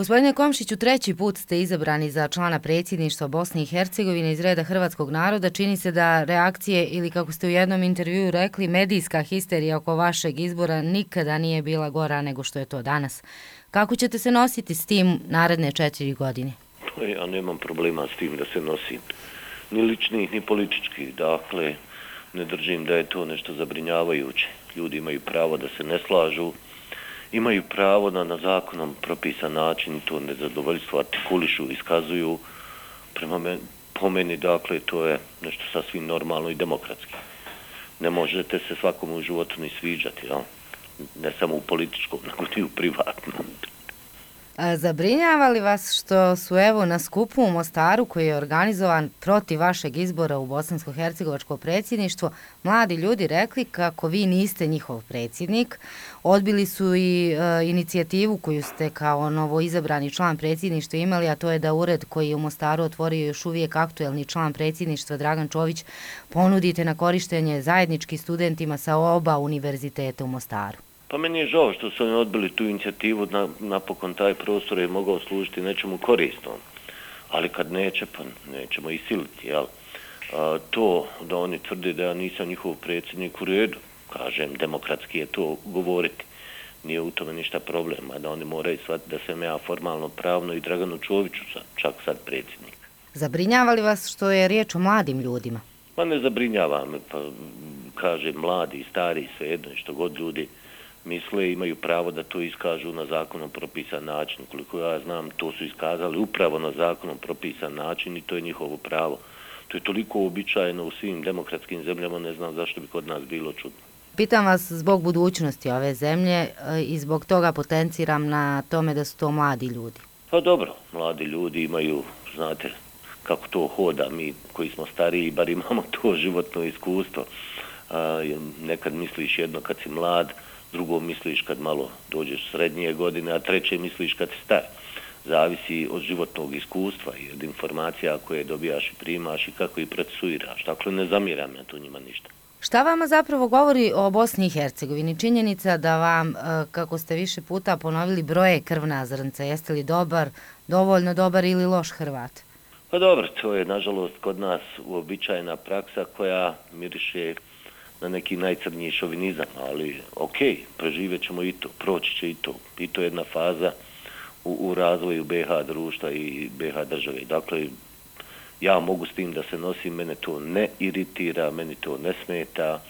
Gospodine Komšiću, treći put ste izabrani za člana predsjedništva Bosne i Hercegovine iz reda Hrvatskog naroda. Čini se da reakcije ili kako ste u jednom intervju rekli, medijska histerija oko vašeg izbora nikada nije bila gora nego što je to danas. Kako ćete se nositi s tim naredne četiri godine? E, ja nemam problema s tim da se nosim. Ni ličnih, ni političkih. Dakle, ne držim da je to nešto zabrinjavajuće. Ljudi imaju pravo da se ne slažu, imaju pravo da na zakonom propisan način to nezadovoljstvo artikulišu, iskazuju. Prema meni, po meni, dakle, to je nešto sasvim normalno i demokratski. Ne možete se svakom u životu ni sviđati, ja? ne samo u političkom, nego i u privatnom. Zabrinjava li vas što su evo na skupu u Mostaru koji je organizovan protiv vašeg izbora u Bosansko-Hercegovačko predsjedništvo, mladi ljudi rekli kako vi niste njihov predsjednik, odbili su i e, inicijativu koju ste kao novo izabrani član predsjedništva imali, a to je da ured koji je u Mostaru otvorio još uvijek aktuelni član predsjedništva Dragan Čović ponudite na korištenje zajednički studentima sa oba univerziteta u Mostaru. Pa meni je žao što su oni odbili tu inicijativu, na, napokon taj prostor je mogao služiti nečemu koristom. Ali kad neće, pa nećemo i siliti, jel? A, to da oni tvrde da ja nisam njihov predsjednik u redu, kažem, demokratski je to govoriti. Nije u tome ništa problema, da oni moraju shvatiti da sam ja formalno pravno i Draganu Čoviću sam, čak sad predsjednik. Zabrinjava li vas što je riječ o mladim ljudima? Pa ne zabrinjava me, pa kažem, mladi i stari, sve jedno, što god ljudi misle imaju pravo da to iskažu na zakonom propisan način. Koliko ja znam, to su iskazali upravo na zakonom propisan način i to je njihovo pravo. To je toliko običajeno u svim demokratskim zemljama, ne znam zašto bi kod nas bilo čudno. Pitam vas zbog budućnosti ove zemlje e, i zbog toga potenciram na tome da su to mladi ljudi. Pa dobro, mladi ljudi imaju, znate, kako to hoda, mi koji smo stariji, bar imamo to životno iskustvo. A, nekad misliš jedno kad si mlad, drugo misliš kad malo dođeš srednje godine, a treće misliš kad star. Zavisi od životnog iskustva i od informacija koje dobijaš i primaš i kako ih procesuiraš. Dakle, ne zamiram ja tu njima ništa. Šta vama zapravo govori o Bosni i Hercegovini? Činjenica da vam, e, kako ste više puta ponovili, broje krvna zrnca. Jeste li dobar, dovoljno dobar ili loš Hrvat? Pa dobro, to je nažalost kod nas uobičajena praksa koja miriše na neki najcrniji šovinizam, ali ok, preživet ćemo i to, proći će i to. I to je jedna faza u, u razvoju BH društva i BH države. Dakle, ja mogu s tim da se nosim, mene to ne iritira, meni to ne smeta.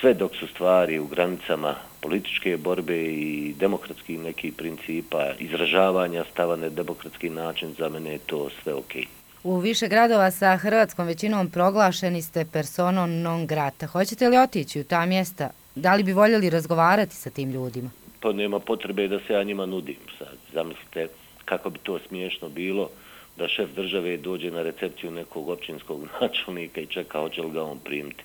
Sve dok su stvari u granicama političke borbe i demokratskih nekih principa, izražavanja stava na demokratski način, za mene je to sve okej. Okay. U više gradova sa hrvatskom većinom proglašeni ste personom non grata. Hoćete li otići u ta mjesta? Da li bi voljeli razgovarati sa tim ljudima? Pa nema potrebe da se ja njima nudim. Sad, zamislite kako bi to smiješno bilo da šef države dođe na recepciju nekog općinskog načelnika i čeka hoće li ga on primiti.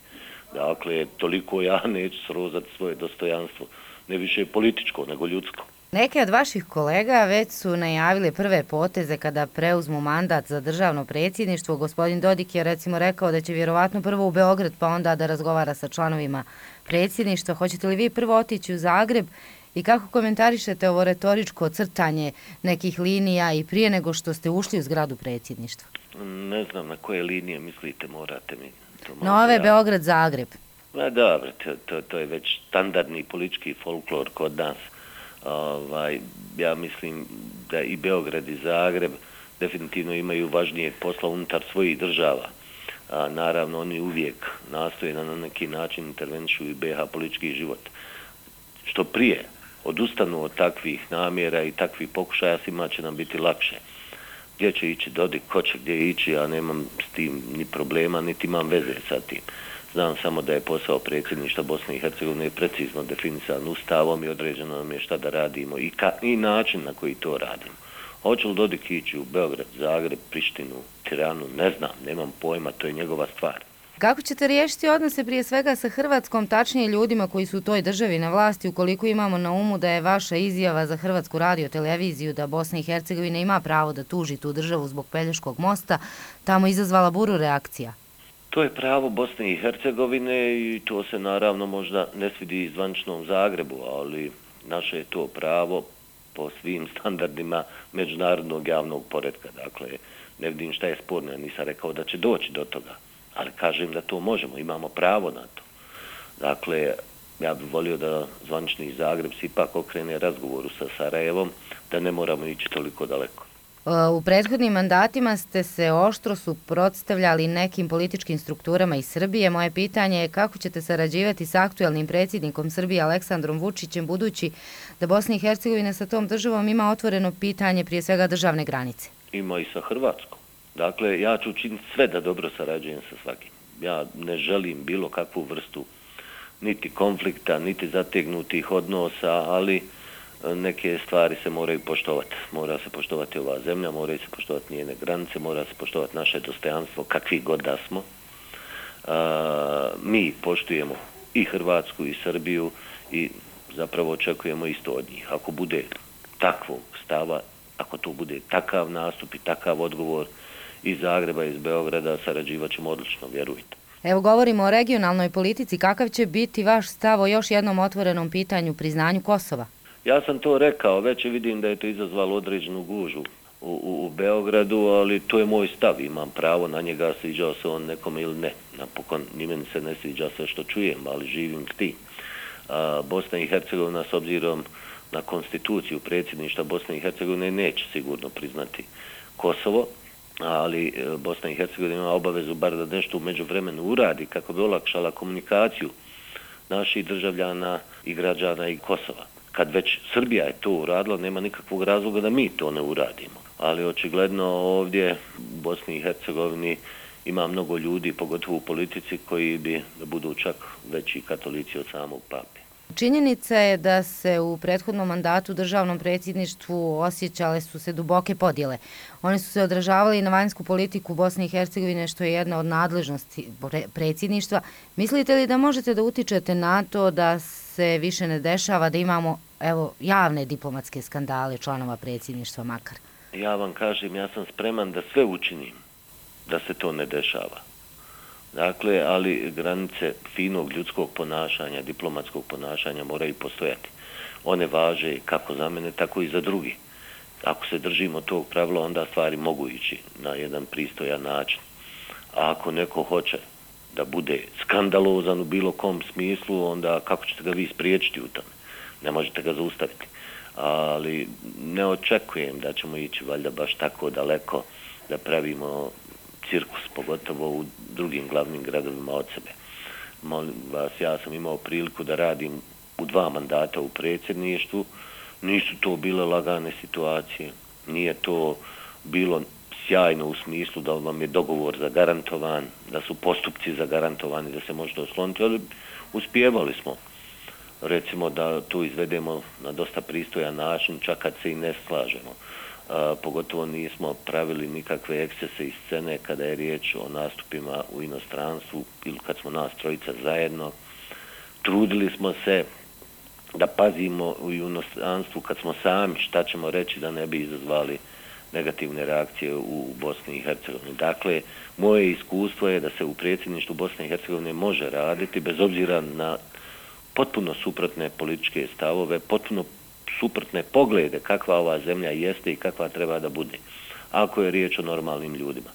Dakle, toliko ja neću srozati svoje dostojanstvo. Ne više političko, nego ljudsko. Neke od vaših kolega već su najavili prve poteze kada preuzmu mandat za državno predsjedništvo. Gospodin Dodik je recimo rekao da će vjerovatno prvo u Beograd pa onda da razgovara sa članovima predsjedništva. Hoćete li vi prvo otići u Zagreb i kako komentarišete ovo retoričko crtanje nekih linija i prije nego što ste ušli u zgradu predsjedništva? Ne znam na koje linije mislite, morate mi to. Nove Beograd-Zagreb. Ma dobro, to, to, to je već standardni politički folklor kod nas ovaj, ja mislim da i Beograd i Zagreb definitivno imaju važnije posla unutar svojih država. A, naravno, oni uvijek nastoje na neki način intervenšu i BH politički život. Što prije odustanu od takvih namjera i takvih pokušaja, svima će nam biti lakše. Gdje će ići Dodik, ko će gdje ići, ja nemam s tim ni problema, niti imam veze sa tim. Znam samo da je posao predsjedništva Bosne i Hercegovine precizno definisan ustavom i određeno nam je šta da radimo i, ka, i način na koji to radimo. Hoće li Dodik ići u Beograd, Zagreb, Prištinu, Tiranu, ne znam, nemam pojma, to je njegova stvar. Kako ćete riješiti odnose prije svega sa Hrvatskom, tačnije ljudima koji su u toj državi na vlasti, ukoliko imamo na umu da je vaša izjava za Hrvatsku radio televiziju da Bosna i Hercegovina ima pravo da tuži tu državu zbog Pelješkog mosta, tamo izazvala buru reakcija? To je pravo Bosne i Hercegovine i to se naravno možda ne svidi zvaničnom Zagrebu, ali naše je to pravo po svim standardima međunarodnog javnog poredka. Dakle, ne vidim šta je sporno, ja nisam rekao da će doći do toga, ali kažem da to možemo, imamo pravo na to. Dakle, ja bih volio da zvanični Zagreb se ipak okrene razgovoru sa Sarajevom, da ne moramo ići toliko daleko. U prethodnim mandatima ste se oštro suprotstavljali nekim političkim strukturama iz Srbije. Moje pitanje je kako ćete sarađivati s aktuelnim predsjednikom Srbije Aleksandrom Vučićem, budući da Bosna i Hercegovina sa tom državom ima otvoreno pitanje prije svega državne granice. Ima i sa Hrvatskom. Dakle, ja ću učiniti sve da dobro sarađujem sa svakim. Ja ne želim bilo kakvu vrstu niti konflikta, niti zategnutih odnosa, ali neke stvari se moraju poštovati. Mora se poštovati ova zemlja, moraju se poštovati njene granice, mora se poštovati naše dostojanstvo, kakvi god da smo. mi poštujemo i Hrvatsku i Srbiju i zapravo očekujemo isto od njih. Ako bude takvog stava, ako to bude takav nastup i takav odgovor iz Zagreba, iz Beograda, sarađivat ćemo odlično, vjerujte. Evo govorimo o regionalnoj politici. Kakav će biti vaš stav o još jednom otvorenom pitanju priznanju Kosova? Ja sam to rekao, već vidim da je to izazvalo određenu gužu u, u, u Beogradu, ali to je moj stav, imam pravo na njega, sviđao se on nekom ili ne. Napokon, ni meni se ne sviđa sve što čujem, ali živim ti. A, Bosna i Hercegovina s obzirom na konstituciju predsjedništa Bosne i Hercegovine neće sigurno priznati Kosovo, ali e, Bosna i Hercegovina ima obavezu bar da nešto umeđu vremenu uradi kako bi olakšala komunikaciju naših državljana i građana i Kosova kad već Srbija je to uradila, nema nikakvog razloga da mi to ne uradimo. Ali očigledno ovdje u Bosni i Hercegovini ima mnogo ljudi, pogotovo u politici, koji bi da budu čak veći katolici od samog papi. Činjenica je da se u prethodnom mandatu državnom predsjedništvu osjećale su se duboke podjele. One su se odražavali na vanjsku politiku Bosne i Hercegovine, što je jedna od nadležnosti predsjedništva. Mislite li da možete da utičete na to da se se više ne dešava da imamo evo, javne diplomatske skandale članova predsjedništva makar? Ja vam kažem, ja sam spreman da sve učinim da se to ne dešava. Dakle, ali granice finog ljudskog ponašanja, diplomatskog ponašanja moraju postojati. One važe kako za mene, tako i za drugi. Ako se držimo tog pravila, onda stvari mogu ići na jedan pristojan način. A ako neko hoće da bude skandalozan u bilo kom smislu, onda kako ćete ga vi spriječiti u tome? Ne možete ga zaustaviti. Ali ne očekujem da ćemo ići valjda baš tako daleko da pravimo cirkus, pogotovo u drugim glavnim gradovima od sebe. Molim vas, ja sam imao priliku da radim u dva mandata u predsjedništvu. Nisu to bile lagane situacije. Nije to bilo sjajno u smislu da vam je dogovor zagarantovan, da su postupci zagarantovani, da se možete osloniti, ali uspjevali smo recimo da tu izvedemo na dosta pristojan način, čak kad se i ne slažemo. A, pogotovo nismo pravili nikakve ekscese iz scene kada je riječ o nastupima u inostranstvu ili kad smo nas trojica zajedno. Trudili smo se da pazimo u inostranstvu kad smo sami šta ćemo reći da ne bi izazvali negativne reakcije u Bosni i Hercegovini. Dakle, moje iskustvo je da se u predsjedništvu Bosne i Hercegovine može raditi bez obzira na potpuno suprotne političke stavove, potpuno suprotne poglede kakva ova zemlja jeste i kakva treba da bude. Ako je riječ o normalnim ljudima.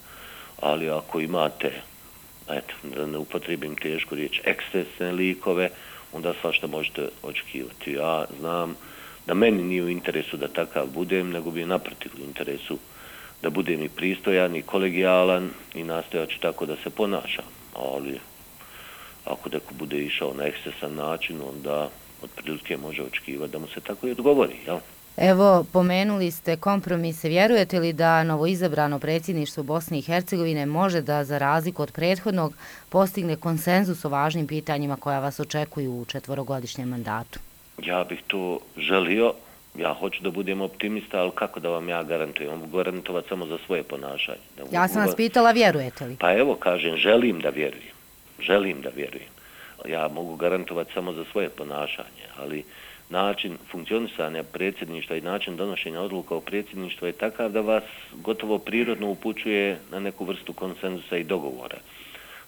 Ali ako imate, eto, da ne upotrebim tešku riječ, ekscesne likove, onda svašta možete očekivati. Ja znam da meni nije u interesu da takav budem, nego bi naprotiv u interesu da budem i pristojan i kolegijalan i nastojaću tako da se ponašam. Ali ako neko bude išao na eksesan način, onda otprilike može očekivati da mu se tako i odgovori. Jel? Evo, pomenuli ste kompromise. Vjerujete li da novoizabrano predsjedništvo Bosne i Hercegovine može da, za razliku od prethodnog, postigne konsenzus o važnim pitanjima koja vas očekuju u četvorogodišnjem mandatu? Ja bih to želio. Ja hoću da budem optimista, ali kako da vam ja garantujem? Mogu garantovati samo za svoje ponašanje. Da ja sam vas pitala, vjerujete li? Pa evo, kažem, želim da vjerujem želim da vjerujem. Ja mogu garantovati samo za svoje ponašanje, ali način funkcionisanja predsjedništva i način donošenja odluka o predsjedništvu je takav da vas gotovo prirodno upućuje na neku vrstu konsenzusa i dogovora.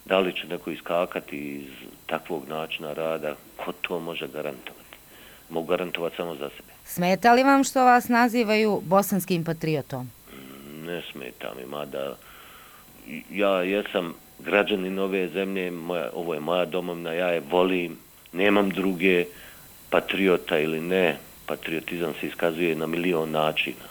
Da li će neko iskakati iz takvog načina rada, ko to može garantovati? Mogu garantovati samo za sebe. Smeta li vam što vas nazivaju bosanskim patriotom? Ne smeta mi, mada ja jesam građanin ove zemlje, moja, ovo je moja domovna, ja je volim, nemam druge patriota ili ne, patriotizam se iskazuje na milion načina.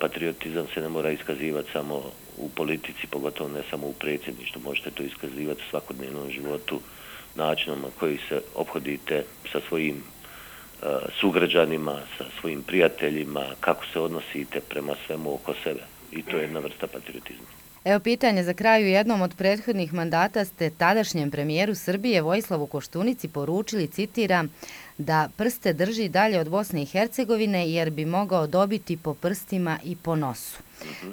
Patriotizam se ne mora iskazivati samo u politici, pogotovo ne samo u predsjedništvu. Možete to iskazivati u svakodnevnom životu načinom na koji se obhodite sa svojim E, sugrađanima, sa svojim prijateljima, kako se odnosite prema svemu oko sebe. I to je jedna vrsta patriotizma. Evo pitanje za kraju jednom od prethodnih mandata ste tadašnjem premijeru Srbije Vojislavu Koštunici poručili, citiram, da prste drži dalje od Bosne i Hercegovine jer bi mogao dobiti po prstima i po nosu.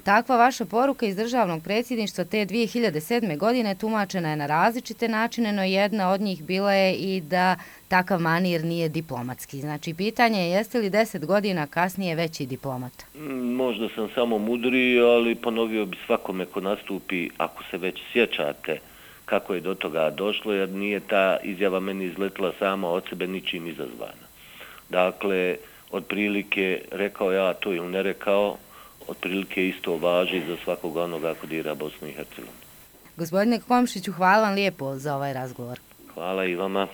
Takva vaša poruka iz državnog predsjedništva te 2007. godine tumačena je na različite načine, no jedna od njih bila je i da takav manir nije diplomatski. Znači, pitanje je jeste li deset godina kasnije veći diplomat? Možda sam samo mudri, ali ponovio bi svakome ko nastupi, ako se već sjećate, kako je do toga došlo, jer nije ta izjava meni izletila sama od sebe ničim izazvana. Dakle, otprilike rekao ja to ili ne rekao, otprilike isto važi za svakog onoga ko dira Bosnu i Hercegovini. Gospodine Komšiću, hvala vam lijepo za ovaj razgovor. Hvala i vama.